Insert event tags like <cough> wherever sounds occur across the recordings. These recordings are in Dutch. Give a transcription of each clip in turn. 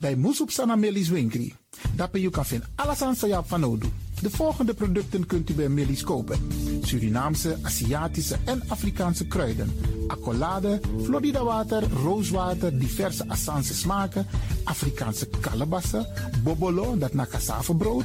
Bij Moesop Sana Melis Winkri. Daarbij je kan vinden alles aan Sayap van Odu. De volgende producten kunt u bij Melis kopen. Surinaamse, Aziatische en Afrikaanse kruiden. Accolade, Florida water, rooswater, diverse Assange smaken. Afrikaanse kalebassen, bobolo, dat na brood,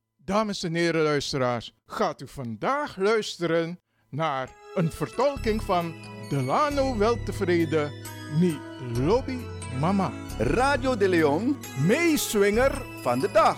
Dames en heren luisteraars, gaat u vandaag luisteren naar een vertolking van Delano Weltevreden, Mi Lobby Mama. Radio de Leon, meeswinger van de dag.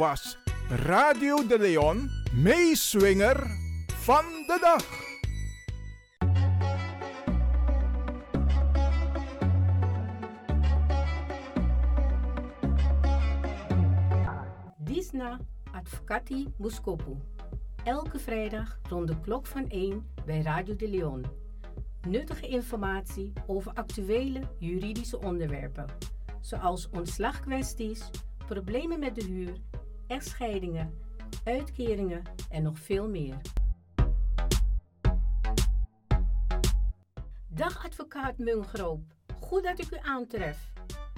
Was Radio de Leon, meeswinger van de dag. Disna Advocati Muskopu. Elke vrijdag rond de klok van 1 bij Radio de Leon. Nuttige informatie over actuele juridische onderwerpen, zoals ontslagkwesties, problemen met de huur, echtscheidingen, uitkeringen en nog veel meer. Dag advocaat Mungroop, goed dat ik u aantref.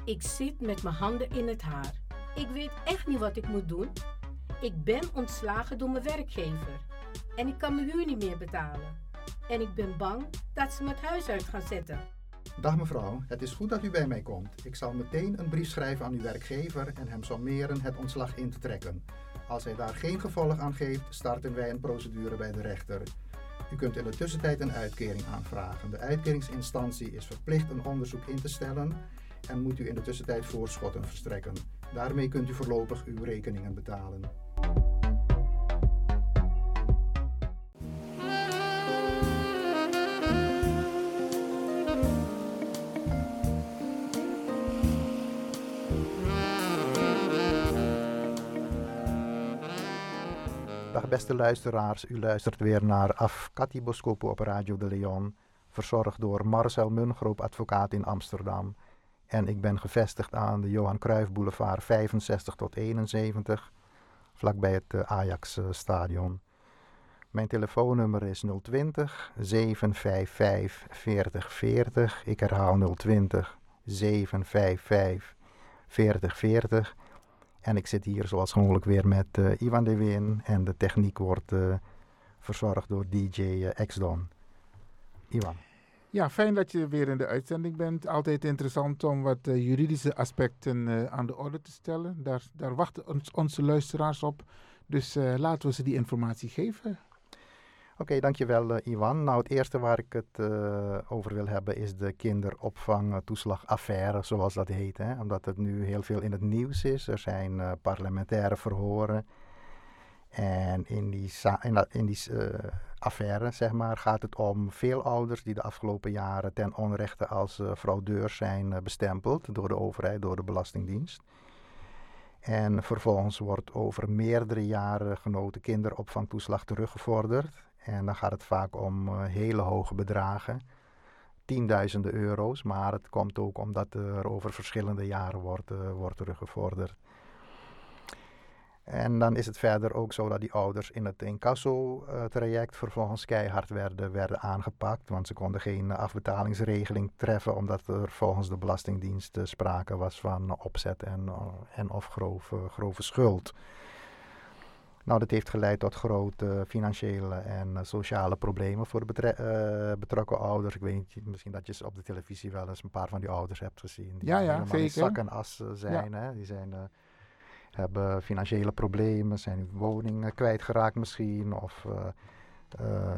Ik zit met mijn handen in het haar. Ik weet echt niet wat ik moet doen. Ik ben ontslagen door mijn werkgever en ik kan mijn huur niet meer betalen. En ik ben bang dat ze me het huis uit gaan zetten. Dag mevrouw, het is goed dat u bij mij komt. Ik zal meteen een brief schrijven aan uw werkgever en hem sommeren het ontslag in te trekken. Als hij daar geen gevolg aan geeft, starten wij een procedure bij de rechter. U kunt in de tussentijd een uitkering aanvragen. De uitkeringsinstantie is verplicht een onderzoek in te stellen en moet u in de tussentijd voorschotten verstrekken. Daarmee kunt u voorlopig uw rekeningen betalen. Beste luisteraars, u luistert weer naar Afkati Boskopo op Radio de Leon, verzorgd door Marcel Mungroop, advocaat in Amsterdam. En ik ben gevestigd aan de Johan Cruijff Boulevard 65 tot 71, vlakbij het eh, Ajax eh, stadion. Mijn telefoonnummer is 020 755 4040. Ik herhaal 020 755 4040. En ik zit hier zoals gewoonlijk weer met eh, Ivan de Win. En de techniek wordt eh, verzorgd door DJ eh, X-Don. Ivan. Ja, fijn dat je weer in de uitzending bent. Altijd interessant om wat juridische aspecten aan de orde te stellen. Daar, daar wachten onze luisteraars op. Dus laten we ze die informatie geven. Oké, dankjewel eh, Ivan. Nou, het eerste waar ik het eh, over wil hebben is de kinderopvangtoeslagaffaire, zoals dat heet. Hè? Omdat het nu heel veel in het nieuws is. Er zijn eh, parlementaire verhoren. En in die, in die affaire, zeg maar, gaat het om veel ouders die de afgelopen jaren ten onrechte als eh, fraudeurs zijn bestempeld door de overheid, door de Belastingdienst. En vervolgens wordt over meerdere jaren genoten kinderopvangtoeslag teruggevorderd. En dan gaat het vaak om eh, hele hoge bedragen, tienduizenden euro's. Maar het komt ook omdat er over verschillende jaren wordt, eh, wordt teruggevorderd. En dan is het verder ook zo dat die ouders in het incasso-traject vervolgens keihard werden, werden aangepakt. Want ze konden geen eh, afbetalingsregeling treffen, omdat er volgens de Belastingdienst eh, sprake was van opzet en, eh, en of grove, grove schuld. Nou, dat heeft geleid tot grote financiële en eh, sociale problemen voor de betre- eh, betrokken ouders. Ik weet niet, misschien dat je op de televisie wel eens een paar van die ouders hebt gezien. Die Ja, ja, helemaal in zeker. zak en as eh, zijn. Hè? Die zijn, hebben financiële problemen, zijn hun woning kwijtgeraakt misschien. Of eh,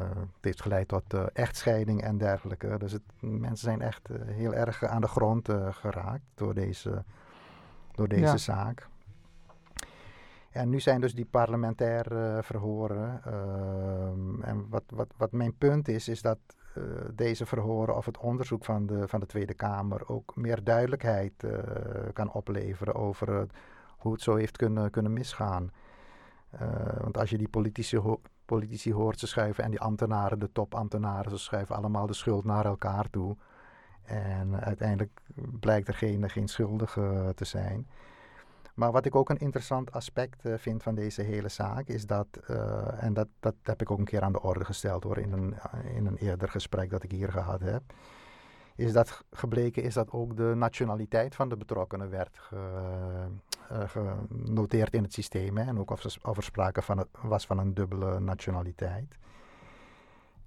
het heeft geleid tot echtscheiding en dergelijke. Dus het, mensen zijn echt heel erg aan de grond geraakt door deze, door deze Ja. zaak. En nu zijn dus die parlementaire eh, verhoren. ehm, en wat, wat, wat mijn punt is, is dat eh, deze verhoren of het onderzoek van de, van de Tweede Kamer ook meer duidelijkheid eh, kan opleveren over hoe het zo heeft kunnen, kunnen misgaan. Want als je die politici, politici hoort, ze schuiven en die ambtenaren, de topambtenaren, ze schuiven allemaal de schuld naar elkaar toe. En uiteindelijk blijkt er geen, geen schuldige te zijn. Maar wat ik ook een interessant aspect eh, vind van deze hele zaak is dat, eh, en dat, dat heb ik ook een keer aan de orde gesteld hoor, in een, in een eerder gesprek dat ik hier gehad heb, is dat gebleken is dat ook de nationaliteit van de betrokkenen werd ge- eh, genoteerd in het systeem. Hè, en ook of, er- sprake van het, was van een dubbele nationaliteit.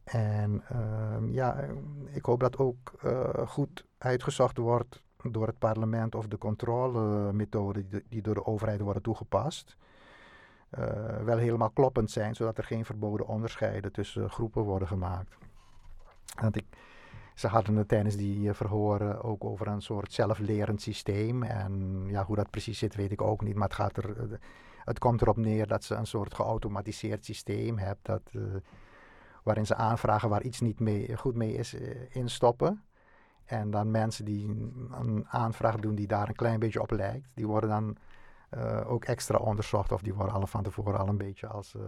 En ehm, ja, eh, ik hoop dat ook eh, goed uitgezocht wordt door het parlement of de controlemethoden die, door de overheid worden toegepast. eh, wel helemaal kloppend zijn, zodat er geen verboden onderscheiden tussen groepen worden gemaakt. Want ik, ze hadden het tijdens die eh, verhoren ook over een soort zelflerend systeem. En ja, hoe dat precies zit, weet ik ook niet. Maar het, gaat er, eh, het komt erop neer dat ze een soort geautomatiseerd systeem hebben. Dat, waarin ze aanvragen waar iets niet mee, goed mee is, instoppen. En dan mensen die een- aanvraag doen die daar een klein beetje op lijkt, die worden dan eh, ook extra onderzocht. Of die worden al van tevoren al een beetje als eh,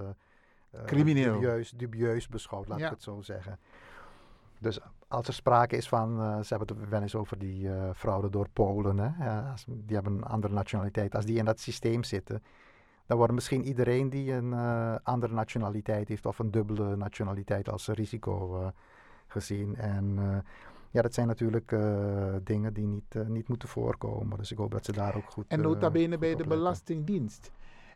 eh, Crimineel. Dubieus, dubieus beschouwd, laat Ja. ik het zo zeggen. Dus als er sprake is van, ze hebben het wel eens over die fraude door Polen, hè, als- die hebben een andere nationaliteit. Als die in dat systeem zitten, dan wordt misschien iedereen die een andere nationaliteit heeft of een dubbele nationaliteit als risico gezien. En ja, dat zijn natuurlijk eh, dingen die niet, eh, niet moeten voorkomen. Dus ik hoop dat ze daar ook goed En eh, nota bene goed bij de. Belastingdienst.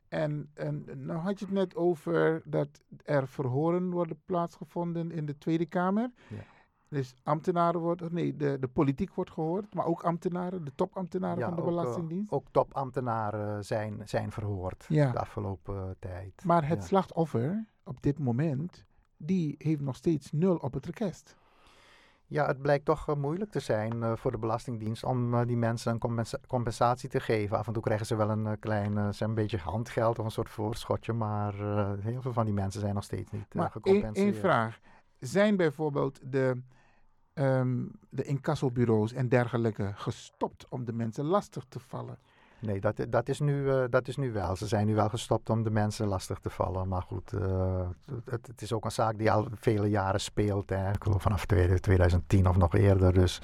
En, en nou had je het net over dat er verhoren worden plaatsgevonden in de Tweede Kamer. Ja. Dus ambtenaren worden, nee, de, de politiek wordt gehoord, maar ook ambtenaren, de topambtenaren Ja, van de ook, eh, Belastingdienst. ook topambtenaren zijn, zijn verhoord Ja. de afgelopen eh, tijd. maar het slachtoffer op dit moment, die heeft nog steeds nul op het rekest. Ja, het blijkt toch eh, moeilijk te zijn eh, voor de Belastingdienst om eh, die mensen een compensa- compensatie te geven. Af en toe krijgen ze wel een klein, een beetje handgeld of een soort voorschotje, maar heel veel van die mensen zijn nog steeds niet Maar gecompenseerd. één vraag. Zijn bijvoorbeeld de, ehm de incassobureaus en dergelijke gestopt om de mensen lastig te vallen? Nee, dat, dat, is nu, eh, dat is nu wel. Ze zijn nu wel gestopt om de mensen lastig te vallen. Maar goed, eh, het, het is ook een zaak die al vele jaren speelt. Hè. Ik geloof vanaf 2010 of nog eerder. Dus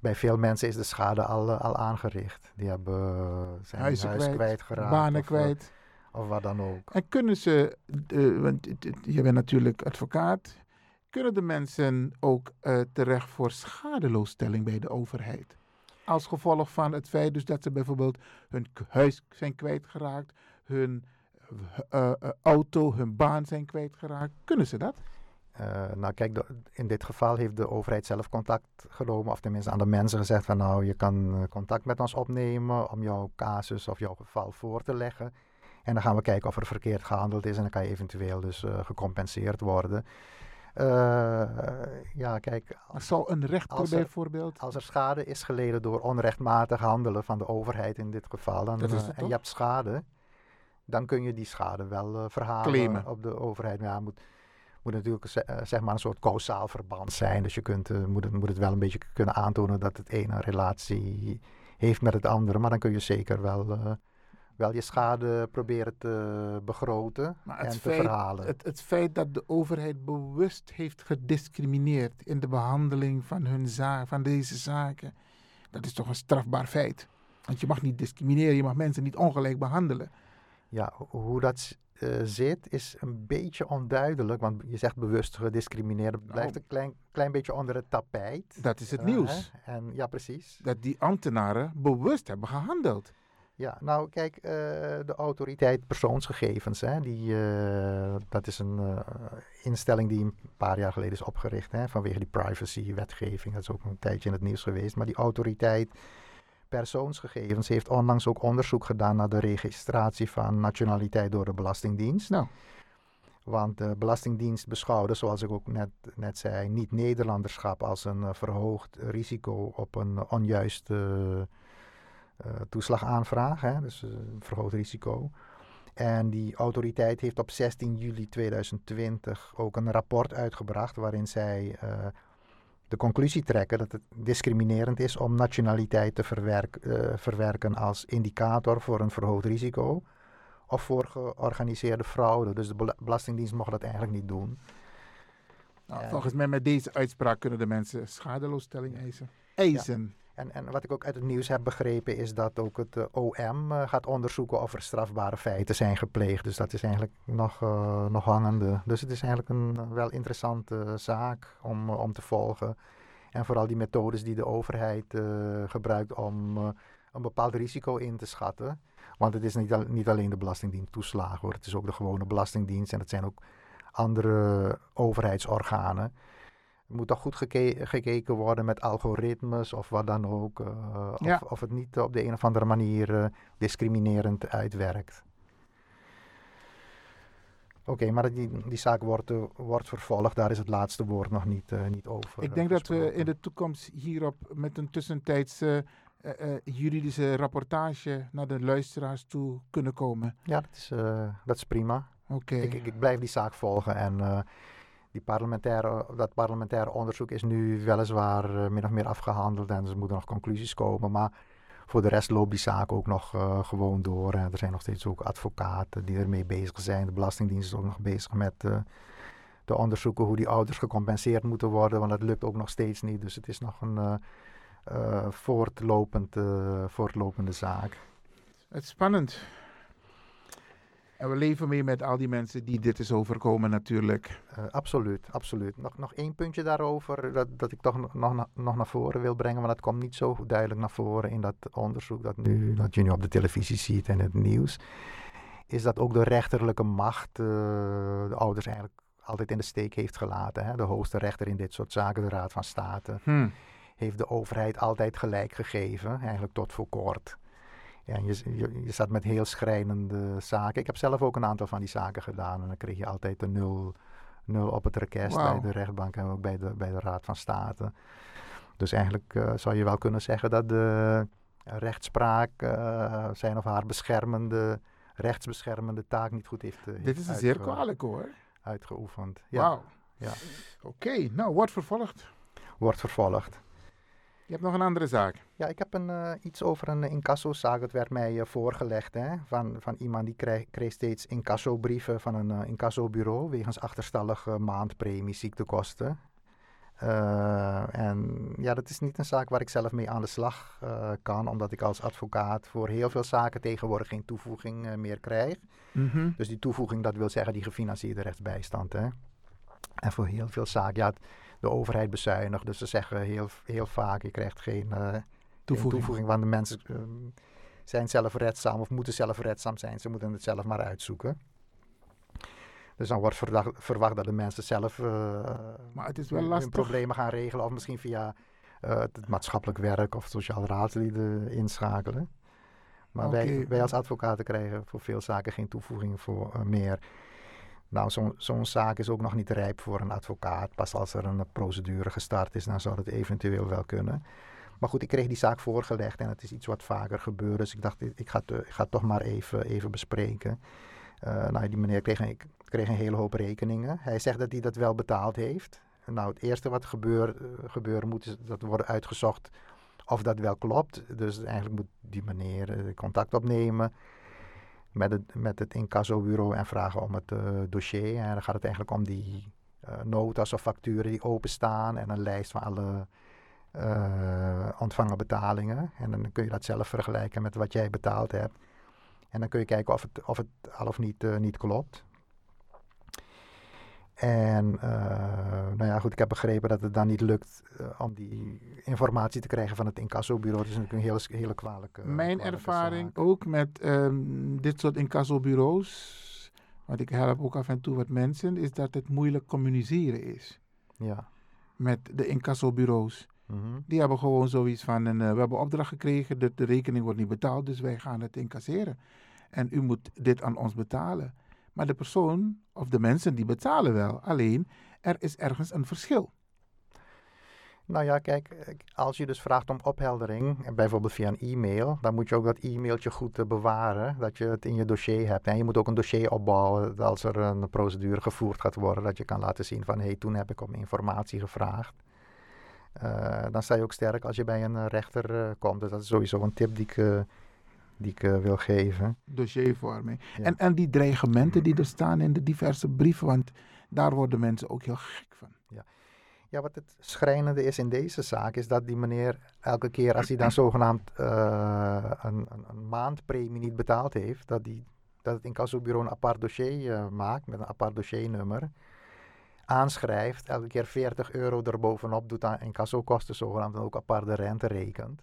bij veel mensen is de schade al, eh, al aangericht. Die hebben, zijn huis kwijt, kwijtgeraakt. banen of, kwijt. Of wat dan ook. En kunnen ze, want je bent natuurlijk advocaat, kunnen de mensen ook terecht voor schadeloosstelling bij de overheid? Als gevolg van het feit dus dat ze bijvoorbeeld hun huis zijn kwijtgeraakt, hun eh, eh, auto, hun baan zijn kwijtgeraakt. Kunnen ze dat? Eh, nou kijk, in dit geval heeft de overheid zelf contact genomen, of tenminste aan de mensen gezegd van nou, je kan eh, contact met ons opnemen om jouw casus of jouw geval voor te leggen. En dan gaan we kijken of er verkeerd gehandeld is en dan kan je eventueel dus eh, gecompenseerd worden. Eh, ja, kijk. Zou een rechter als er- bijvoorbeeld... Als er schade is geleden door onrechtmatig handelen van de overheid in dit geval, dan, Dat is eh, het en je hebt schade, dan kun je die schade wel eh, verhalen Claimen. op de overheid. Maar Ja, moet, moet natuurlijk ze- zeg maar een soort causaal verband zijn. Dus je kunt, moet, het, moet het wel een beetje kunnen aantonen dat het ene een relatie heeft met het andere. Maar dan kun je zeker wel, eh, wel je schade proberen te begroten en te feit, verhalen. het, het feit dat de overheid bewust heeft gediscrimineerd in de behandeling van, hun zaak, van deze zaken, dat is toch een strafbaar feit. Want je mag niet discrimineren, je mag mensen niet ongelijk behandelen. Ja, ho- hoe dat eh, zit is een beetje onduidelijk. Want je zegt bewust gediscrimineerd. Het blijft een klein, klein beetje onder het tapijt. Nou. Dat is het Eh, nieuws. hè? En, ja, precies. Dat die ambtenaren bewust hebben gehandeld. Ja, nou kijk, eh, de autoriteit persoonsgegevens, hè, die, eh, dat is een eh, instelling die een paar jaar geleden is opgericht hè, vanwege die privacy-wetgeving. Dat is ook een tijdje in het nieuws geweest. Maar die autoriteit persoonsgegevens heeft onlangs ook onderzoek gedaan naar de registratie van nationaliteit door de Belastingdienst. Nou. Want de Belastingdienst beschouwde, zoals ik ook net, net zei, niet-Nederlanderschap als een verhoogd risico op een onjuiste toeslagaanvraag. Hè? Dus eh, een verhoogd risico. En die autoriteit heeft op 16 juli 2020 ook een rapport uitgebracht waarin zij eh, de conclusie trekken dat het discriminerend is om nationaliteit te verwerk, eh, verwerken als indicator voor een verhoogd risico of voor georganiseerde fraude. Dus de bela- Belastingdienst mocht dat eigenlijk niet doen. Nou, En- volgens mij met deze uitspraak kunnen de mensen schadeloosstelling eisen. Eisen. En, en wat ik ook uit het nieuws heb begrepen is dat ook het eh, OM eh, gaat onderzoeken of er strafbare feiten zijn gepleegd. Dus dat is eigenlijk nog, eh, nog hangende. Dus het is eigenlijk een wel interessante zaak om, om te volgen. En vooral die methodes die de overheid gebruikt om een bepaald risico in te schatten. Want het is niet, niet alleen de Belastingdienst toeslagen hoor. Het is ook de gewone Belastingdienst en het zijn ook andere overheidsorganen. Er moet toch goed geke- gekeken worden met algoritmes of wat dan ook. eh, Ja. of, of het niet op de een of andere manier eh, discriminerend uitwerkt. Oké, maar die, die zaak wordt, eh, wordt vervolgd. Daar is het laatste woord nog niet, niet over. Ik denk dat we in de toekomst hierop met een tussentijdse juridische rapportage naar de luisteraars toe kunnen komen. Ja, dat is, dat is prima. Oké. Ik, ik, ik blijf die zaak volgen en die parlementaire, dat parlementaire onderzoek is nu weliswaar eh, min of meer afgehandeld en er moeten nog conclusies komen. Maar voor de rest loopt die zaak ook nog eh, gewoon door. Er zijn nog steeds ook advocaten die ermee bezig zijn. De Belastingdienst is ook nog bezig met eh, te onderzoeken hoe die ouders gecompenseerd moeten worden. Want dat lukt ook nog steeds niet. Dus het is nog een voortlopend, voortlopende zaak. Het is spannend. En we leven mee met al die mensen die dit is overkomen natuurlijk. Eh, absoluut, absoluut. Nog, nog één puntje daarover dat, dat ik toch nog, nog, na- nog naar voren wil brengen, want dat komt niet zo duidelijk naar voren in dat onderzoek dat, nu, dat je nu op de televisie ziet en het nieuws. Is dat ook de rechterlijke macht eh, de ouders eigenlijk altijd in de steek heeft gelaten. Hè? De hoogste rechter in dit soort zaken, de Raad van State, Hm. heeft de overheid altijd gelijk gegeven, eigenlijk tot voor kort. Ja, je, je, je zat met heel schrijnende zaken. Ik heb zelf ook een aantal van die zaken gedaan. En dan kreeg je altijd een nul, nul op het request bij de rechtbank en ook bij de, bij de Raad van State. Dus eigenlijk eh, zou je wel kunnen zeggen dat de rechtspraak eh, zijn of haar beschermende, rechtsbeschermende taak niet goed heeft, eh, Dit is een zeer kwalijk hoor. uitgeoefend. Ja, Wauw. ja. Oké, nou wordt vervolgd. Wordt vervolgd. Je hebt nog een andere zaak. Ja, ik heb een, eh, iets over een incassozaak. Dat werd mij eh, voorgelegd hè, van, van iemand die kreeg, kreeg steeds incassobrieven van een eh, incassobureau wegens achterstallige maandpremie ziektekosten. En ja, dat is niet een zaak waar ik zelf mee aan de slag kan, omdat ik als advocaat voor heel veel zaken tegenwoordig geen toevoeging meer krijg. Mhm. Dus die toevoeging, dat wil zeggen die gefinancierde rechtsbijstand. Hè. En voor heel veel zaken, ja, het- de overheid bezuinigt. Dus ze zeggen heel, heel vaak, je krijgt geen eh, geen Toevoeging. Want de mensen ehm, zijn zelfredzaam of moeten zelfredzaam zijn. Ze moeten het zelf maar uitzoeken. Dus dan wordt verdacht- verwacht dat de mensen zelf eh, Maar het is wel hun- problemen gaan regelen. Of misschien via eh, het maatschappelijk werk of sociaal raadsleden inschakelen. Maar wij, wij als advocaten krijgen voor veel zaken geen toevoeging voor meer. Nou, zo'n zaak is ook nog niet rijp voor een advocaat. Pas als er een procedure gestart is, dan zou dat eventueel wel kunnen. Maar goed, ik kreeg die zaak voorgelegd en het is iets wat vaker gebeurt. Dus ik dacht, ik ga het, ik ga het toch maar even, even bespreken. Eh, nou, die meneer kreeg een, kreeg een hele hoop rekeningen. Hij zegt dat hij dat wel betaald heeft. Nou, het eerste wat gebeur, eh, gebeuren moet, is dat worden uitgezocht of dat wel klopt. Dus eigenlijk moet die meneer eh, contact opnemen met het, met het incassobureau en vragen om het eh, dossier. En dan gaat het eigenlijk om die eh, notas of facturen die openstaan en een lijst van alle eh, ontvangen betalingen. En dan kun je dat zelf vergelijken met wat jij betaald hebt. En dan kun je kijken of het, of het al of niet, niet klopt. En eh, nou ja, goed, ik heb begrepen dat het dan niet lukt eh, om die informatie te krijgen van het incassobureau. Het is natuurlijk een hele, hele kwalijke Mijn kwalijke ervaring zaak. ook met ehm, dit soort incassobureaus, want ik help ook af en toe wat mensen, is dat het moeilijk communiceren is Ja. met de incassobureaus. Mhm. Die hebben gewoon zoiets van, een, eh, we hebben opdracht gekregen, de, de rekening wordt niet betaald, dus wij gaan het incasseren. En u moet dit aan ons betalen. Maar de persoon of de mensen die betalen wel, alleen er is ergens een verschil. Nou ja, kijk, eh, als je dus vraagt om opheldering, en bijvoorbeeld via een e-mail, dan moet je ook dat e-mailtje goed eh, bewaren, dat je het in je dossier hebt. En je moet ook een dossier opbouwen als er een procedure gevoerd gaat worden, dat je kan laten zien van, hé, hey, toen heb ik om informatie gevraagd. Eh, dan sta je ook sterk als je bij een eh, rechter eh, komt. Dus dat is sowieso een tip die ik, eh, die ik eh, wil geven. Dossiervorming. Ja. En, en die dreigementen die er staan in de diverse brieven, want daar worden mensen ook heel gek van. Ja, wat het schrijnende is in deze zaak, is dat die meneer elke keer als hij dan zogenaamd eh, een, een, een maandpremie niet betaald heeft, dat, die, dat het incassobureau een apart dossier eh, maakt met een apart dossiernummer. aanschrijft, elke keer 40 euro erbovenop doet aan incassokosten zogenaamd en ook aparte rente rekent.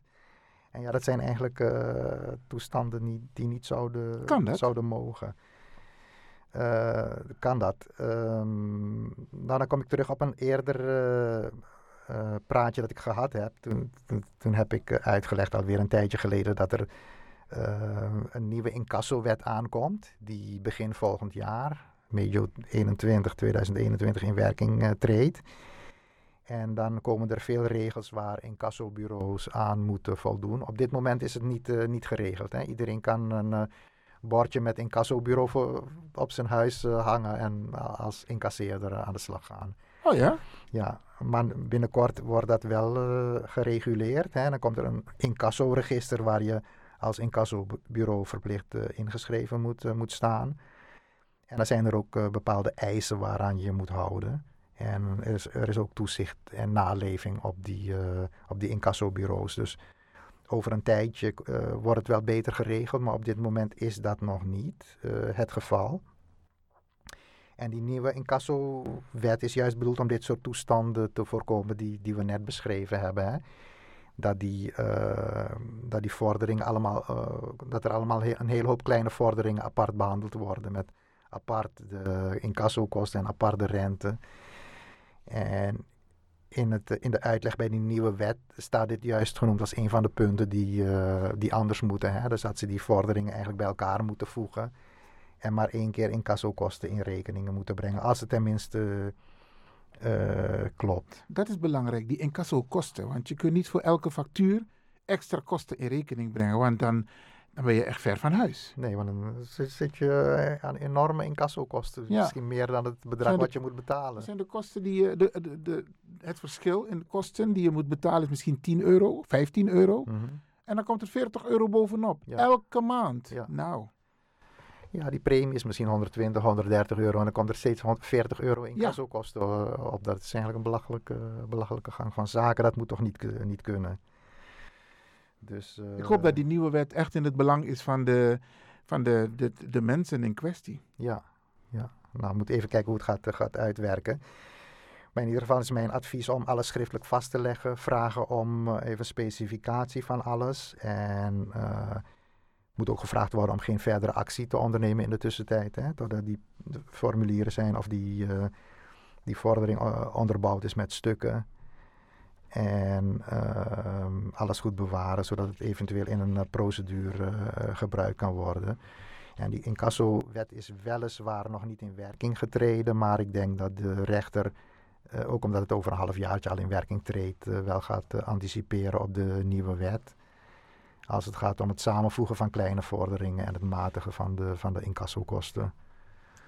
En ja, dat zijn eigenlijk eh, toestanden die, die niet zouden, zouden mogen. Eh, kan dat? Nou, dan kom ik terug op een eerder eh, praatje dat ik gehad heb. Toen, toen, toen heb ik uitgelegd alweer een tijdje geleden dat er een nieuwe incassowet aankomt. Die begin volgend jaar, medio 21, 2021, in werking treedt. En dan komen er veel regels waar incassobureaus aan moeten voldoen. Op dit moment is het niet, eh, niet geregeld. Hè. Iedereen kan een eh, bordje met incassobureau voor, op zijn huis eh, hangen en als incasseerder aan de slag gaan. Oh ja? Ja, maar binnenkort wordt dat wel gereguleerd. Hè. Dan komt er een incassoregister waar je als incassobureau verplicht ingeschreven moet, moet staan. En dan zijn er ook bepaalde eisen waaraan je moet houden. En er is, er is ook toezicht en naleving op die, eh, op die incassobureaus. Dus over een tijdje eh, wordt het wel beter geregeld, maar op dit moment is dat nog niet eh, het geval. En die nieuwe incassowet is juist bedoeld om dit soort toestanden te voorkomen die, die we net beschreven hebben. Hè? Dat, die, dat die vorderingen allemaal, dat er allemaal een hele hoop kleine vorderingen apart behandeld worden met apart de incassokosten en apart de rente. En in, het, in de uitleg bij die nieuwe wet staat dit juist genoemd als een van de punten die, eh, die anders moeten. Hè? Dus dat ze die vorderingen eigenlijk bij elkaar moeten voegen. En maar één keer incassokosten in rekeningen moeten brengen. Als het tenminste eh, klopt. Dat is belangrijk, die incasso-kosten. Want je kunt niet voor elke factuur extra kosten in rekening brengen. Want dan, dan ben je echt ver van huis. Nee, want dan zit, je eh, aan enorme incassokosten. Ja. Misschien meer dan het bedrag de- wat je moet betalen. Dat zijn de kosten die je, de, de, de, het verschil in de kosten die je moet betalen is misschien 10 euro, 15 euro. Mhm. En dan komt er 40 euro bovenop. Ja. Elke maand. Ja. Nou, Ja, die premie is misschien 120, 130 euro. En dan komt er steeds 140 euro incassokosten uh, op. Dat is eigenlijk een belachelijke, belachelijke gang van zaken. Dat moet toch niet, ku- niet kunnen. Dus, ik hoop eh, dat die nieuwe wet echt in het belang is van de, van de, de, de mensen in kwestie. Ja, ja. Nou, we moeten even kijken hoe het gaat, gaat uitwerken. Maar in ieder geval is mijn advies om alles schriftelijk vast te leggen. Vragen om eh, even specificatie van alles. En eh moet ook gevraagd worden om geen verdere actie te ondernemen in de tussentijd. Hè, totdat die formulieren zijn of die, die vordering onderbouwd is met stukken. En ehm, alles goed bewaren, zodat het eventueel in een eh, procedure eh, gebruikt kan worden. En die incasso-wet is weliswaar nog niet in werking getreden, maar ik denk dat de rechter, eh, ook omdat het over een halfjaartje al in werking treedt, wel gaat anticiperen op de nieuwe wet. Als het gaat om het samenvoegen van kleine vorderingen en het matigen van de, van de incassokosten.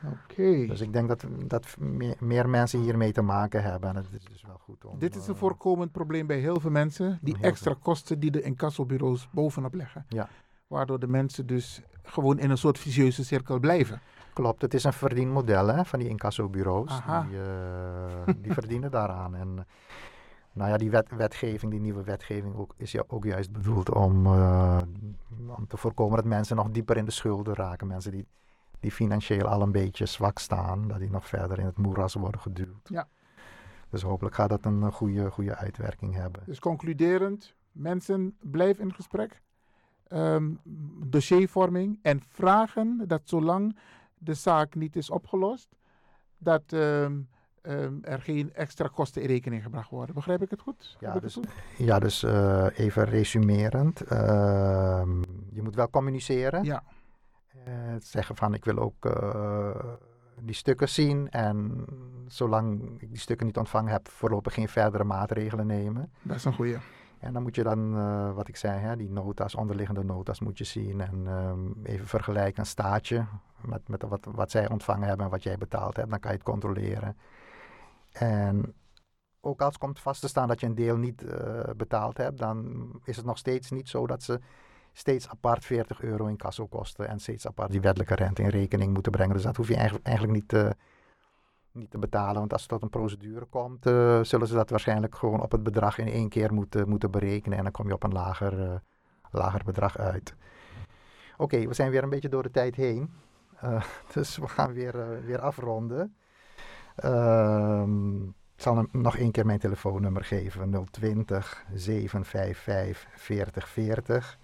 Oké. Dus ik denk dat, dat meer, meer mensen hiermee te maken hebben. En het is dus wel goed om... Dit is een eh, voorkomend probleem bij heel veel mensen. Die extra kosten die de incassobureaus bovenop leggen. Ja. Waardoor de mensen dus gewoon in een soort vicieuze cirkel blijven. Klopt, het is een verdienmodel hè, van die incassobureaus. Die, eh, die verdienen <laughs> daaraan. En nou ja, die wet, wetgeving, die nieuwe wetgeving ook, is ja ook juist bedoeld om, eh, om te voorkomen dat mensen nog dieper in de schulden raken. Mensen die, die financieel al een beetje zwak staan, dat die nog verder in het moeras worden geduwd. Ja. Dus hopelijk gaat dat een eh, goede, goede uitwerking hebben. Dus concluderend, mensen blijf in gesprek. Ehm, dossiervorming en vragen dat zolang de zaak niet is opgelost, dat ehm, ehm, er geen extra kosten in rekening gebracht worden. Begrijp ik het goed? Ja, ik dus, goed? ja, dus eh, even resumerend. Je moet wel communiceren. Ja. Eh, zeggen van ik wil ook eh, die stukken zien. En zolang ik die stukken niet ontvangen heb, voorlopig geen verdere maatregelen nemen. Dat is een goeie. En dan moet je dan, eh, wat ik zei, hè, die nota's, onderliggende nota's moet je zien. En ehm, even vergelijken een staatje met, met wat, wat zij ontvangen hebben en wat jij betaald hebt. Dan kan je het controleren. En ook als komt vast te staan dat je een deel niet betaald hebt, dan is het nog steeds niet zo dat ze steeds apart 40 euro in kasso kosten en steeds apart die wettelijke rente in rekening moeten brengen. Dus dat hoef je eigenlijk, eigenlijk niet, te, niet te betalen. Want als het tot een procedure komt, eh, zullen ze dat waarschijnlijk gewoon op het bedrag in één keer moeten, moeten berekenen. En dan kom je op een lager, eh, lager bedrag uit. Oké, we zijn weer een beetje door de tijd heen. Eh, <laughs> dus we gaan weer, eh, weer afronden. Ehm, ik zal hem nog één keer mijn telefoonnummer geven. 020 755 4040.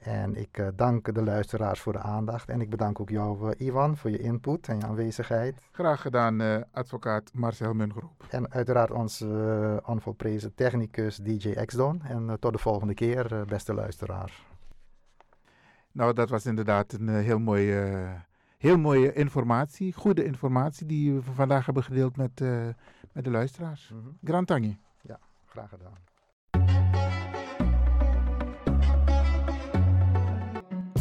En ik uh, dank de luisteraars voor de aandacht. En ik bedank ook jou, uh, Ivan, voor je input en je aanwezigheid. Graag gedaan, uh, advocaat Marcel Mungroep. En uiteraard onze onvolprezen technicus DJ Xdon. En tot de volgende keer, beste luisteraars. Nou, dat was inderdaad een heel mooie, heel mooie informatie. Goede informatie die we vandaag hebben gedeeld met, met de luisteraars. Mm -hmm. Grand Tangi. Ja, graag gedaan.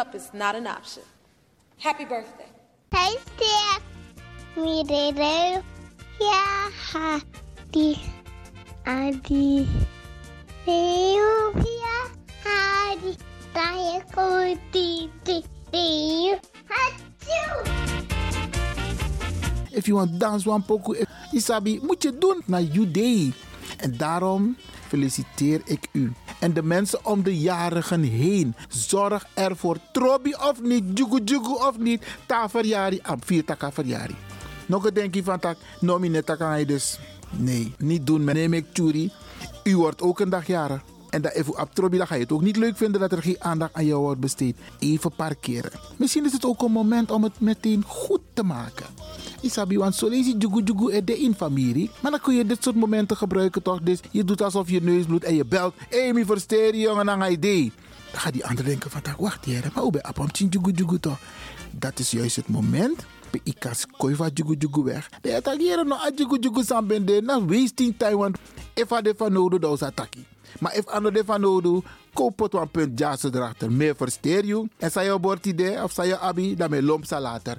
Up is not an option. Happy birthday. Hey, Steph. Me, Rere. Yeah, Hadi. Adi. Yeah, Hadi. Koti. Eu, Hachu. If you want dance one poco, Isabi, moet je doen naar you day. En daarom feliciteer ik u. En de mensen om de jarigen heen. Zorg ervoor. Trobi of niet, jugu jugu of niet. Ta verjari, am vier taka verjari. Nog een denkje van tak, nomineta kan je dus. Nee, niet doen. Neem ik churi. U wordt ook een dag jarig. En dat even op dan ga je het ook niet leuk vinden dat er geen aandacht aan jou wordt besteed. Even parkeren. Misschien is het ook een moment om het meteen goed te maken. Isabi, want zo lees je jugu jugu de in familie. Maar dan kun je dit soort momenten gebruiken toch? Dus je doet alsof je neus bloedt en je belt. Mi versteer jongen, dan ga je idee. Dan gaat die ander denken van, wacht hier, maar hoe ben je jugu jugu toch? Dat is juist het moment. Ik kan koiva jugu jugu weg. De attackeren no a jugu jugu sambende. Na wasting time, want if I de van nodig, dan is attackie. Maar if ando de van nodig, koop het punt jazz erachter. Meer versteer je. En zei je bord idee of zei je abi, dan me lomp later.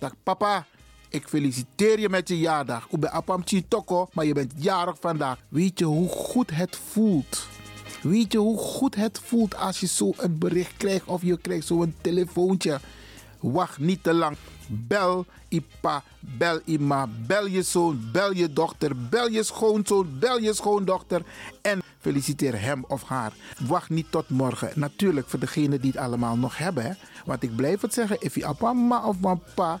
Dag papa, ik feliciteer je met je jaardag. Ik ben Apam Toko, maar je bent jarig vandaag. Weet je hoe goed het voelt? Weet je hoe goed het voelt als je zo een bericht krijgt of je krijgt zo'n telefoontje? Wacht niet te lang. Bel Ipa, bel Ima, bel je zoon, bel je dochter, bel je schoonzoon, bel je schoondochter en feliciteer hem of haar. Wacht niet tot morgen. Natuurlijk voor degenen die het allemaal nog hebben. Want ik blijf het zeggen, if je papa of papa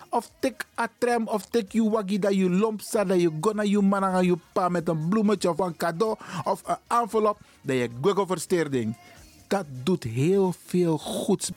Of tik a tram, of tik je waggie dat je lomp staat, dat je gonna je man aan je pa met een bloemetje of een cadeau of een envelop, dat je Google versteerding. Dat doet heel veel goeds.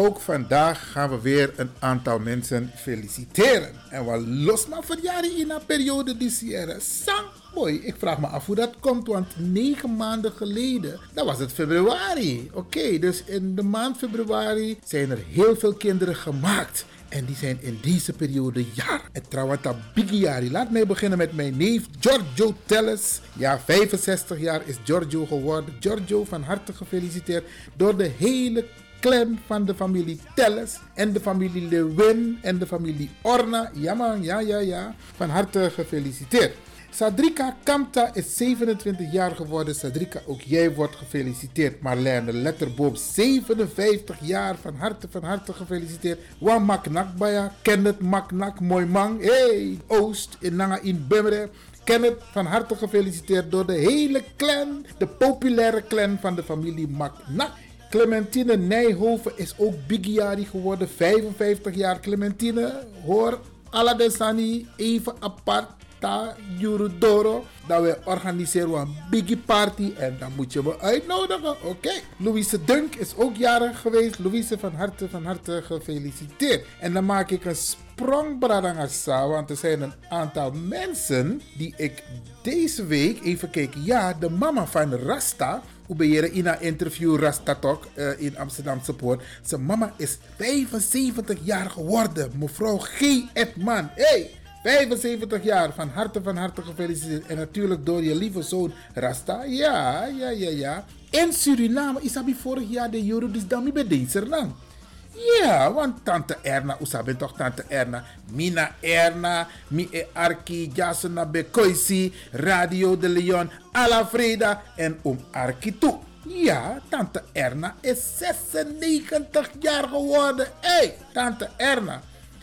Ook vandaag gaan we weer een aantal mensen feliciteren. En wat los maar verjaren in een periode die jaren. Sang mooi. Ik vraag me af hoe dat komt, want negen maanden geleden, dat was het februari. Oké, dus in de maand februari zijn er heel veel kinderen gemaakt. En die zijn in deze periode jaar. En trouwens, dat Bigiari. Laat mij beginnen met mijn neef Giorgio Telles. Ja, 65 jaar is Giorgio geworden. Giorgio, van harte gefeliciteerd door de hele clan van de familie Telles. En de familie Lewin en de familie Orna. Ja man, ja, ja, ja. Van harte gefeliciteerd. Sadrika Kamta is 27 jaar geworden. Sadrika, ook jij wordt gefeliciteerd. Marlene Letterboom, 57 jaar. Van harte, van harte gefeliciteerd. Wan Maknakbaya, Kenneth Maknak, mooi man. Hey, Oost, in Nanga in Bemmere. Kenneth, van harte gefeliciteerd door de hele clan. De populaire clan van de familie Maknak. Clementine Nijhoven is ook Bigiari geworden, 55 jaar. Clementine, hoor, Aladesani, even apart ta Jurudoro. Dat we organiseren een biggie party en dan moet je me uitnodigen. Oké. Louise Dunk is ook jarig geweest. Louise van harte, van harte gefeliciteerd. En dan maak ik een sprong Bradangasa, want er zijn een aantal mensen die ik deze week even kijken. Ja, de mama van Rasta. Je in een interview Rasta Talk uh, in Amsterdam Support. Zijn mama is 75 jaar geworden. Mevrouw G. Edman. Hey! 75 jaar, van harte van harte gefeliciteerd. En natuurlijk door je lieve zoon Rasta. Ja, ja, ja, ja. In Suriname is hij vorig jaar de Euro, dus dan bij deze lang. Ja, want tante Erna, usabe toch tante Erna. Mina Erna, mi e Arki, Jasona Bekoisi, Radio de Leon, Ala Freda en Om Arki toe. Ja, tante Erna is 96 jaar geworden. Hé, hey, tante Erna.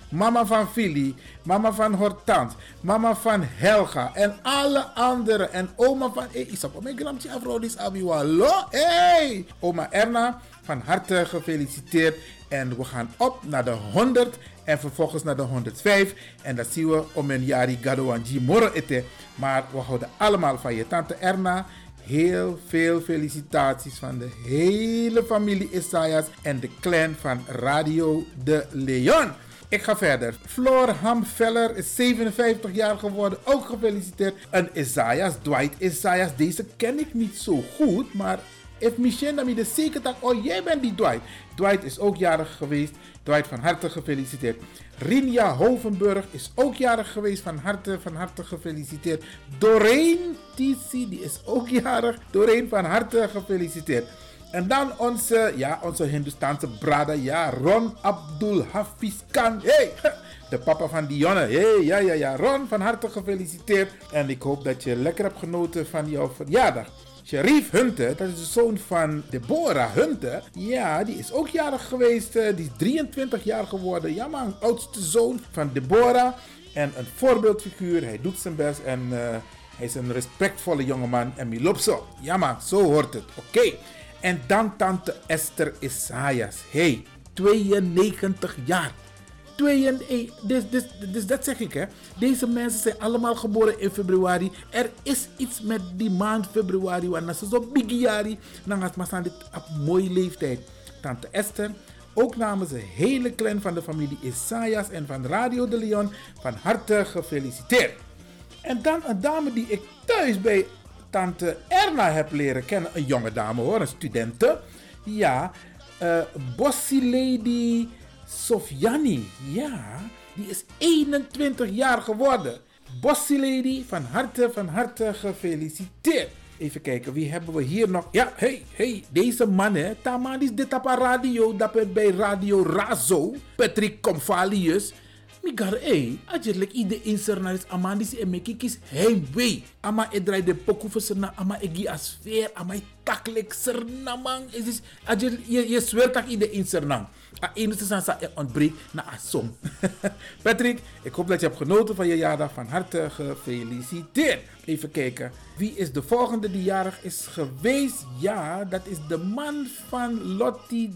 Mama van Philly, mama van Hortans, mama van Helga en alle anderen. En oma van... Hey, is op mijn gramtje afrodis abiwalo. Hey! Oma Erna, van harte gefeliciteerd. En we gaan op naar de 100 en vervolgens naar de 105. En dat zien we om een jari gado en moro ete. Maar we houden allemaal van je tante Erna. Heel veel felicitaties van de hele familie Isaias en de clan van Radio de Leon. Ik ga verder. Floor Hamveller is 57 jaar geworden. Ook gefeliciteerd. En Isaias, Dwight Isaias. Deze ken ik niet zo goed. Maar if Michelle dan de zeker dat, oh jij bent die Dwight. Dwight is ook jarig geweest. Dwight van harte gefeliciteerd. Rinja Hovenburg is ook jarig geweest. Van harte, van harte gefeliciteerd. Doreen Tizi, die is ook jarig. Doreen van harte gefeliciteerd. En dan onze, ja, onze Hindustaanse brada, ja, Ron Abdul Hafiz Khan. Hey, <laughs> de papa van Dionne. Hey, ja, ja, ja. Ron, van harte gefeliciteerd. En ik hoop dat je lekker hebt genoten van jouw verjaardag. Sharif Hunte, dat is de zoon van Deborah Hunte. Ja, die is ook jarig geweest. Die is 23 jaar geworden. Ja, man, oudste zoon van Deborah. En een voorbeeldfiguur. Hij doet zijn best en uh, hij is een respectvolle jongeman. En mi loopt zo. Ja, man, zo hoort het. Oké. En dan tante Esther Isaias. Hey, 92 jaar. 92, dus, dus, dus dat zeg ik hè. Deze mensen zijn allemaal geboren in februari. Er is iets met die maand februari. Want ze zo bigiari, dan gaat maar dit op mooie leeftijd. Tante Esther, ook namens de hele clan van de familie Isaias en van Radio de Leon, van harte gefeliciteerd. En dan een dame die ik thuis bij tante Erna heb leren kennen. Een jonge dame hoor, een studente. Ja, uh, Bossy Lady Sofiani. Ja, die is 21 jaar geworden. Bossy Lady, van harte, van harte gefeliciteerd. Even kijken, wie hebben we hier nog? Ja, hey, hey, deze man hè. Taman is dit op radio, dat bij Radio Razo. Patrick Comfalius. Migar e, ajerlek ide insernaris amandis e mekikis heimwee. Ama e draai de poku verserna, ama e gi asfeer, ama e taklek sernamang. Is je, je zweert tak ide insernang. A enige sansa e ontbreekt na a song. <laughs> Patrick, ik hoop dat je hebt genoten van je jaardag. Van harte gefeliciteerd. Even kijken. Wie is de volgende die jarig is geweest? Ja, dat is de man van Lottie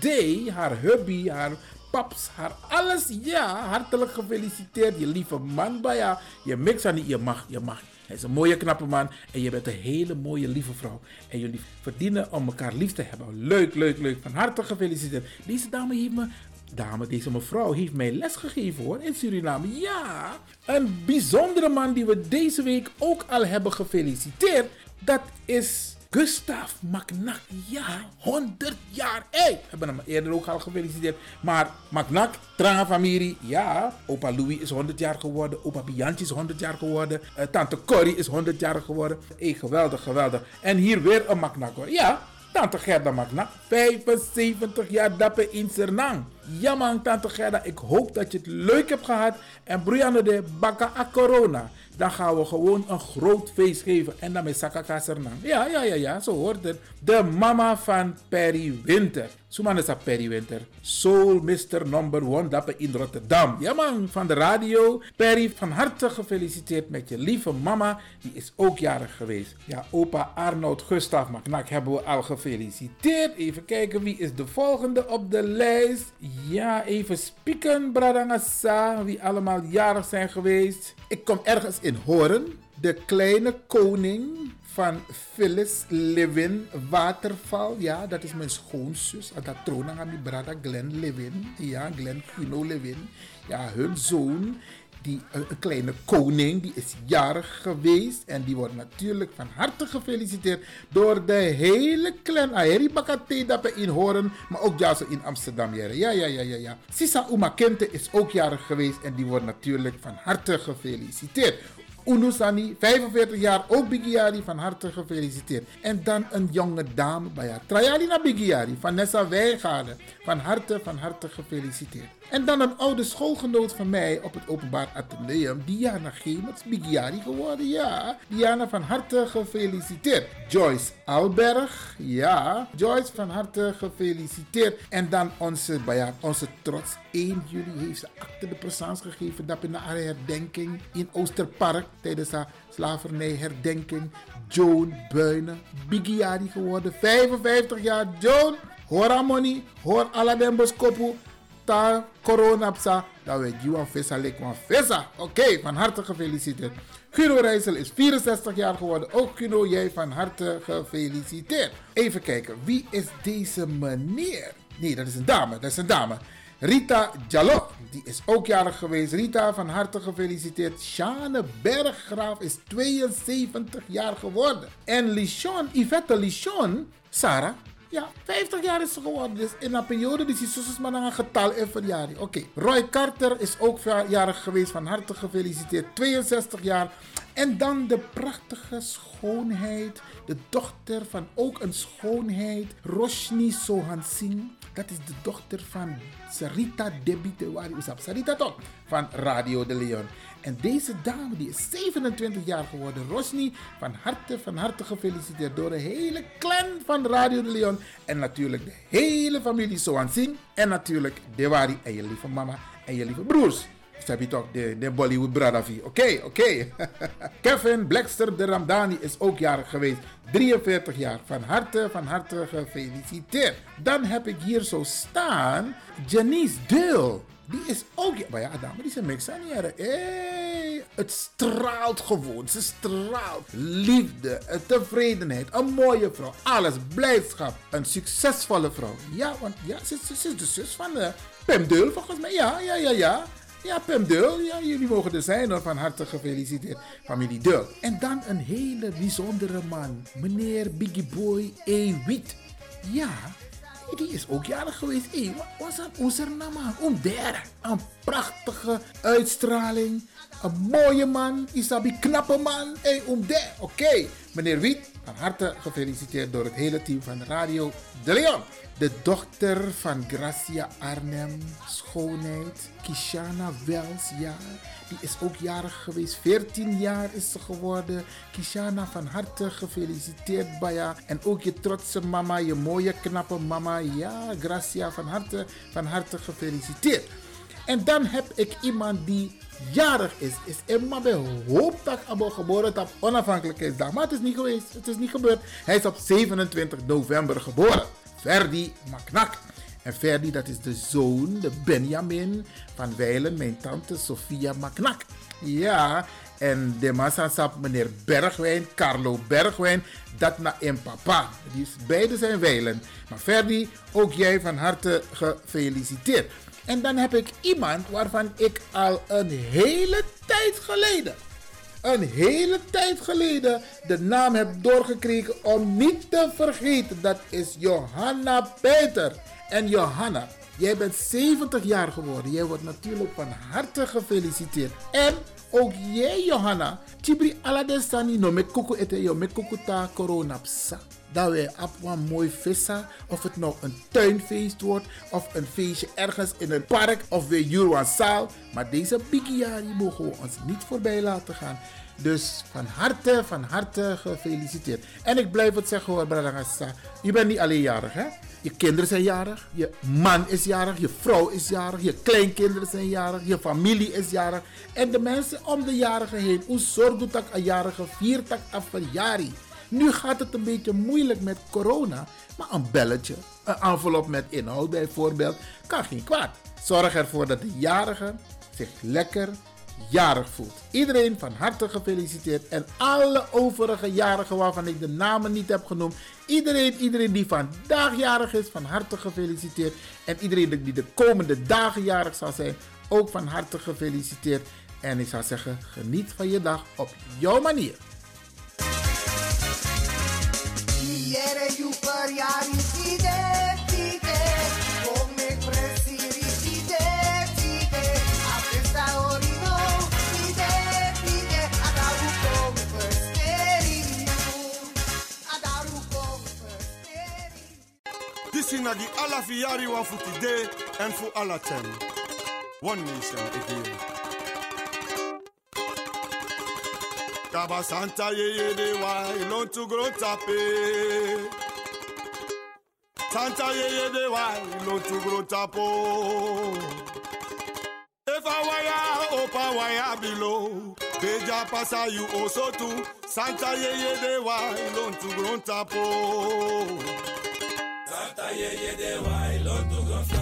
Day. Haar hubby, haar paps, haar alles. Ja, hartelijk gefeliciteerd. Je lieve man, Baya. Je mix aan je mag, je mag. Hij is een mooie, knappe man. En je bent een hele mooie, lieve vrouw. En jullie verdienen om elkaar lief te hebben. Leuk, leuk, leuk. Van harte gefeliciteerd. Deze dame heeft me dame, deze mevrouw heeft mij les gegeven hoor in Suriname. Ja, een bijzondere man die we deze week ook al hebben gefeliciteerd. Dat is Gustav Macnak. Ja, 100 jaar. Hey, we hebben hem eerder ook al gefeliciteerd. Maar Macnak, Tranfamilie, ja. Opa Louis is 100 jaar geworden. Opa Biantje is 100 jaar geworden. Eh, Tante Corrie is 100 jaar geworden. Hey, geweldig, geweldig. En hier weer een Macnak hoor. Ja, Tante Gerda Magna, 75 jaar dapper in Sernang. Ja man, Tante Gerda, ik hoop dat je het leuk hebt gehad. En Brianne de Baka a Corona. Dan gaan we gewoon een groot feest geven. En dan met Sakaka Sernang. Ja, ja, ja, ja, zo hoort het. De mama van Perry Winter. Suman is Perry Winter. Soul Mr. Number One dapper in Rotterdam. Ja man, van de radio. Perry, van harte gefeliciteerd met je lieve mama. Die is ook jarig geweest. Ja, opa Arnold Gustav Magnak hebben we al gefeliciteerd. Even kijken, wie is de volgende op de lijst? Ja, even spieken, Bradangasa. Wie allemaal jarig zijn geweest. Ik kom ergens in Horen. De kleine koning van Phyllis Levin Waterval. Ja, dat is mijn schoonzus. Dat tronen aan mijn brada Glenn Levin. Ja, Glenn Guno Levin. Ja, hun zoon. Die, een, een kleine koning, die is jarig geweest. En die wordt natuurlijk van harte gefeliciteerd door de hele clan. Aheri Bakate dat in Horen, maar ook Jaso in Amsterdam. Ja, ja, ja, ja, ja. Sisa Umakente is ook jarig geweest en die wordt natuurlijk van harte gefeliciteerd. Unusani, 45 jaar, ook Bigiari, van harte gefeliciteerd. En dan een jonge dame, bij Trayalina Bigiari, Vanessa Wijgaarden, van harte, van harte gefeliciteerd. En dan een oude schoolgenoot van mij op het openbaar ateneum, Diana Gemers, Bigiari geworden, ja. Diana, van harte gefeliciteerd. Joyce Alberg, ja. Joyce, van harte gefeliciteerd. En dan onze, ja, onze trots, 1 juli heeft ze acte de présence gegeven, dat in de herdenking in Oosterpark tijdens haar slavernijherdenking. Joan Buinen, Bigiari geworden, 55 jaar. Joan, hoor Amoni, hoor Aladdin Boskopu, ta corona psa, dat we Juan Vessa lekwan Vessa. Oké, van harte gefeliciteerd. Guido Rijssel is 64 jaar geworden. Ook Guido, jij van harte gefeliciteerd. Even kijken, wie is deze meneer? Nee, dat is een dame, dat is een dame. Rita Jallo, die is ook jarig geweest. Rita, van harte gefeliciteerd. Sjane Berggraaf is 72 jaar geworden. En Lichon, Yvette Lichon, Sarah, ja, 50 jaar is ze geworden. Dus in een periode die zus maar een getal en verjaring. Oké, Roy Carter is ook jarig geweest. Van harte gefeliciteerd. 62 jaar. En dan de prachtige schoonheid. De dochter van ook een schoonheid. Roshni Sohan Singh. Dat is de dochter van Sarita Debitewari Usap. Sarita toch? Van Radio de Leon. En deze dame die is 27 jaar geworden. Rosni, van harte, van harte gefeliciteerd door de hele clan van Radio de Leon. En natuurlijk de hele familie Soan Singh. En natuurlijk Dewari en je lieve mama en je lieve broers. Je toch, de, de Bollywood Bradavi. Oké, oké. <laughs> Kevin Blackster de Ramdani is ook jarig geweest. 43 jaar. Van harte, van harte gefeliciteerd. Dan heb ik hier zo staan Janice Deel. Die is ook... Maar ja, dame, die zijn mexanieren. Hey, het straalt gewoon. Ze straalt. Liefde, tevredenheid, een mooie vrouw. Alles, blijdschap. Een succesvolle vrouw. Ja, want ja, ze, is de zus van de Pem Deul volgens mij. Ja, ja, ja, ja. Ja, Pem Deul, ja, jullie mogen er zijn hoor. Van harte gefeliciteerd, familie Deul. En dan een hele bijzondere man. Meneer Biggie Boy E. Wiet. Ja, die is ook jarig geweest. Hé, wat was dat? Onze naam? Om. Een prachtige uitstraling. Een mooie man. Isabi knappe man. Hé, om der. Oké. Meneer Wiet, van harte gefeliciteerd door het hele team van Radio De Leon. De dochter van Gracia Arnhem, schoonheid. Kishana Wels, ja. Die is ook jarig geweest. 14 jaar is ze geworden. Kishana, van harte gefeliciteerd, Baya. En ook je trotse mama, je mooie knappe mama. Ja, Gracia, van harte, van harte gefeliciteerd. En dan heb ik iemand die jarig is. Is Emma bij hoopdag geboren op onafhankelijkheidsdag. Maar het is niet geweest. Het is niet gebeurd. Hij is op 27 november geboren. Ferdi Maknak. En Ferdi, dat is de zoon, de Benjamin van Weilen, mijn tante Sophia Maknak. Ja, En de Massasap, meneer Bergwijn, Carlo Bergwijn, dat na in papa. Die beide zijn wijlen. Maar Ferdi, ook jij van harte gefeliciteerd. En dan heb ik iemand waarvan ik al een hele tijd geleden, een hele tijd geleden, de naam heb doorgekregen om niet te vergeten. Dat is Johanna Peter. En Johanna, jij bent 70 jaar geworden. Jij wordt natuurlijk van harte gefeliciteerd. En ook jij, Johanna, Chibri aladesani no met kuku ete yo ta corona psa. Dat wij op een mooi vissa, of het nou een tuinfeest wordt, of een feestje ergens in een park, of weer Juruan zaal. Maar deze biggie mogen we ons niet voorbij laten gaan. Dus van harte, van harte gefeliciteerd. En ik blijf het zeggen hoor, Bradangasa. Je bent niet alleen jarig, hè? Je kinderen zijn jarig, je man is jarig, je vrouw is jarig, je kleinkinderen zijn jarig, je familie is jarig. En de mensen om de jarigen heen, hoe zorgt dat een jarige viert dat af verjari. Nu gaat het een beetje moeilijk met corona, maar een belletje, een envelop met inhoud bijvoorbeeld, kan geen kwaad. Zorg ervoor dat de jarige zich lekker jarig voelt. Iedereen van harte gefeliciteerd. En alle overige jarigen waarvan ik de namen niet heb genoemd. Iedereen, iedereen die vandaag jarig is, van harte gefeliciteerd. En iedereen die de komende dagen jarig zal zijn, ook van harte gefeliciteerd. En ik zou zeggen, geniet van je dag op jouw manier. This is the Alafi one for today and for all time. One nation again. kaba santa yeyede wa ilontugoro tape santa yeyede wa ilontugoro tapo? Efawaya opawaya bilo peja pasa also osotu santa yeyede wa ilontugoro tapo? Santa yeyede wa ilontugoro tapo.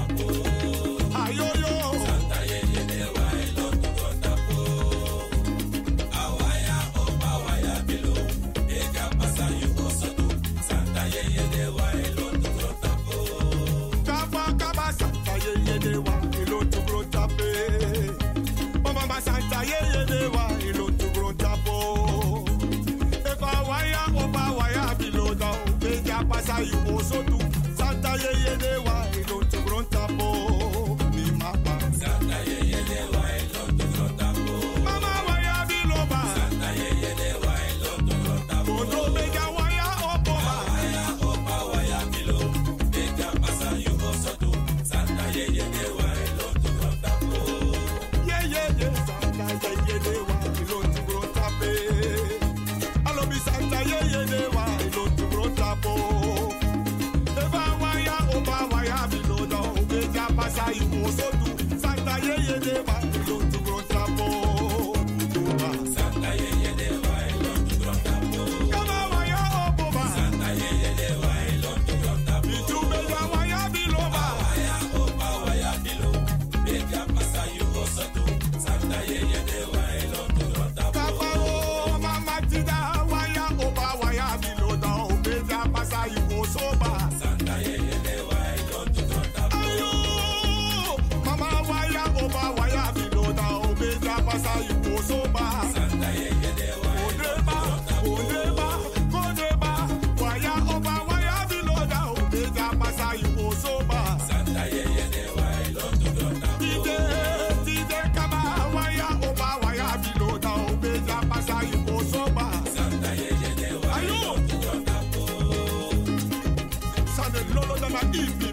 Lolo da na ipi.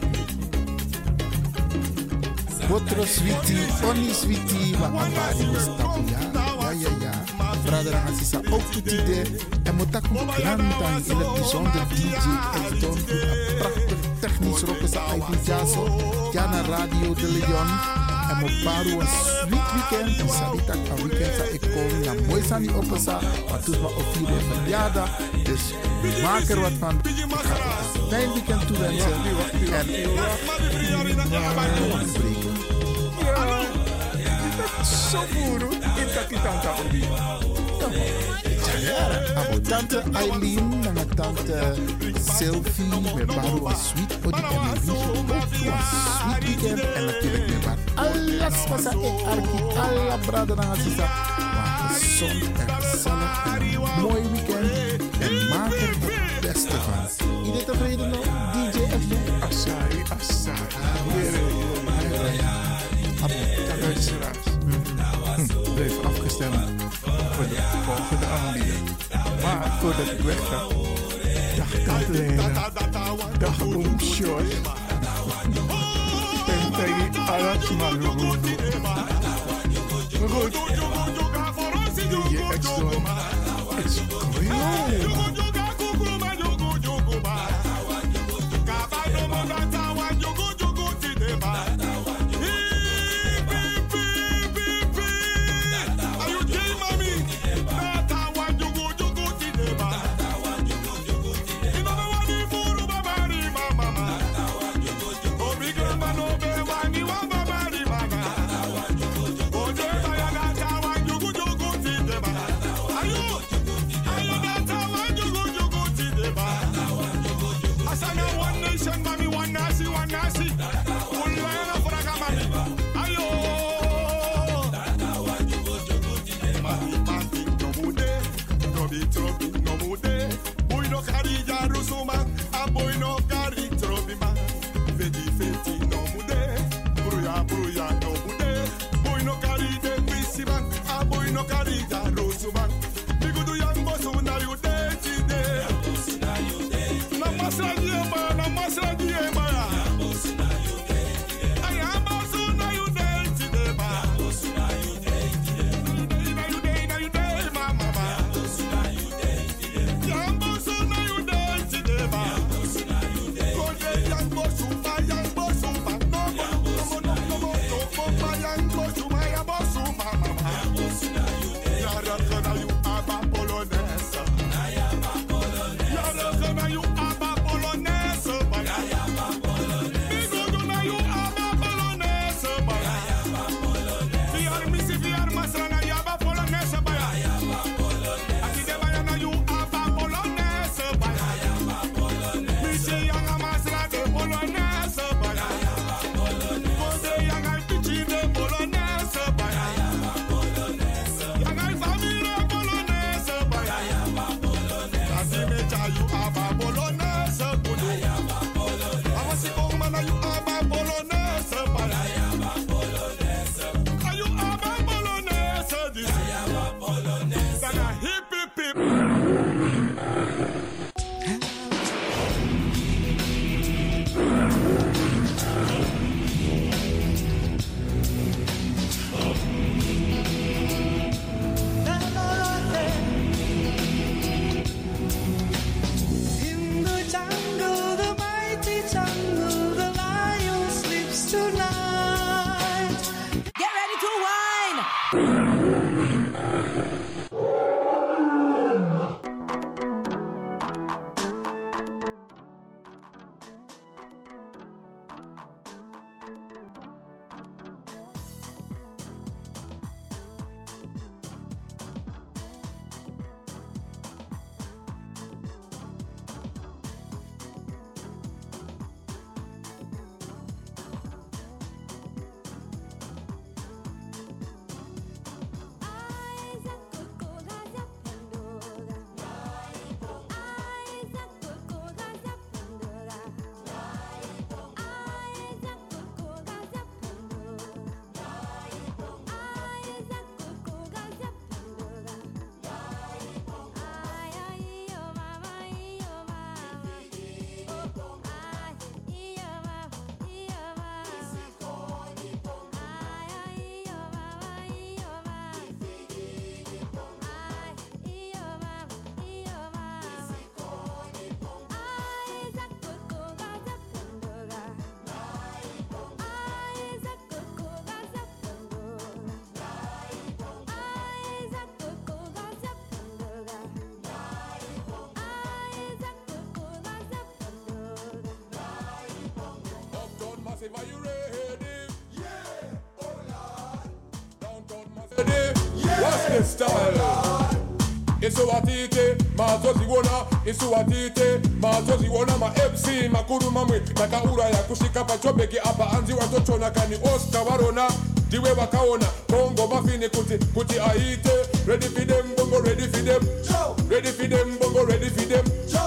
Botro sweetie, oni sweetie, wa amari mustapu ya. Ja, ja, ja. Brother Asisa ook toetide. En moet ook een klantan in het bijzonder DJ Elston. Een prachtig technisch rocken sa eigen jaso. Ja, naar Radio de Leon. En moet paru een sweet weekend. En sabita een weekend sa ik kom. Ja, mooi sa niet op sa. Maar toen we op vier verjaardag. Dus maak er wat van. Ik ga een fijn weekend toewensen. En... Zo voeren in kakitanta obi. Ja, abo tante Eileen, nanga tante Sylvie, met Baru Sweet, Odi en Louise, ook een sweet weekend. En. Alles was er in Arki, alla brada na sisa. Maar gezond en gezellig en een mooi weekend. En maak het beste van. Volgende aanbieding. Maar voordat ik weg ga, dag Katlena, dag Boom Short. En tegen alles maar goed. Goed. DJ X-Don. It's going on. Style. isuwatite mazoziwona isuwatite mazoziwona ma-mc makuru mamwe takauraya kusvika pachobheki apa anzi watotona kani oscar varona ndiwe vakaona bongo mafini kuti kuti aite. Ready for them bongo ready for them. Ready for them bongo ready for them. Uptown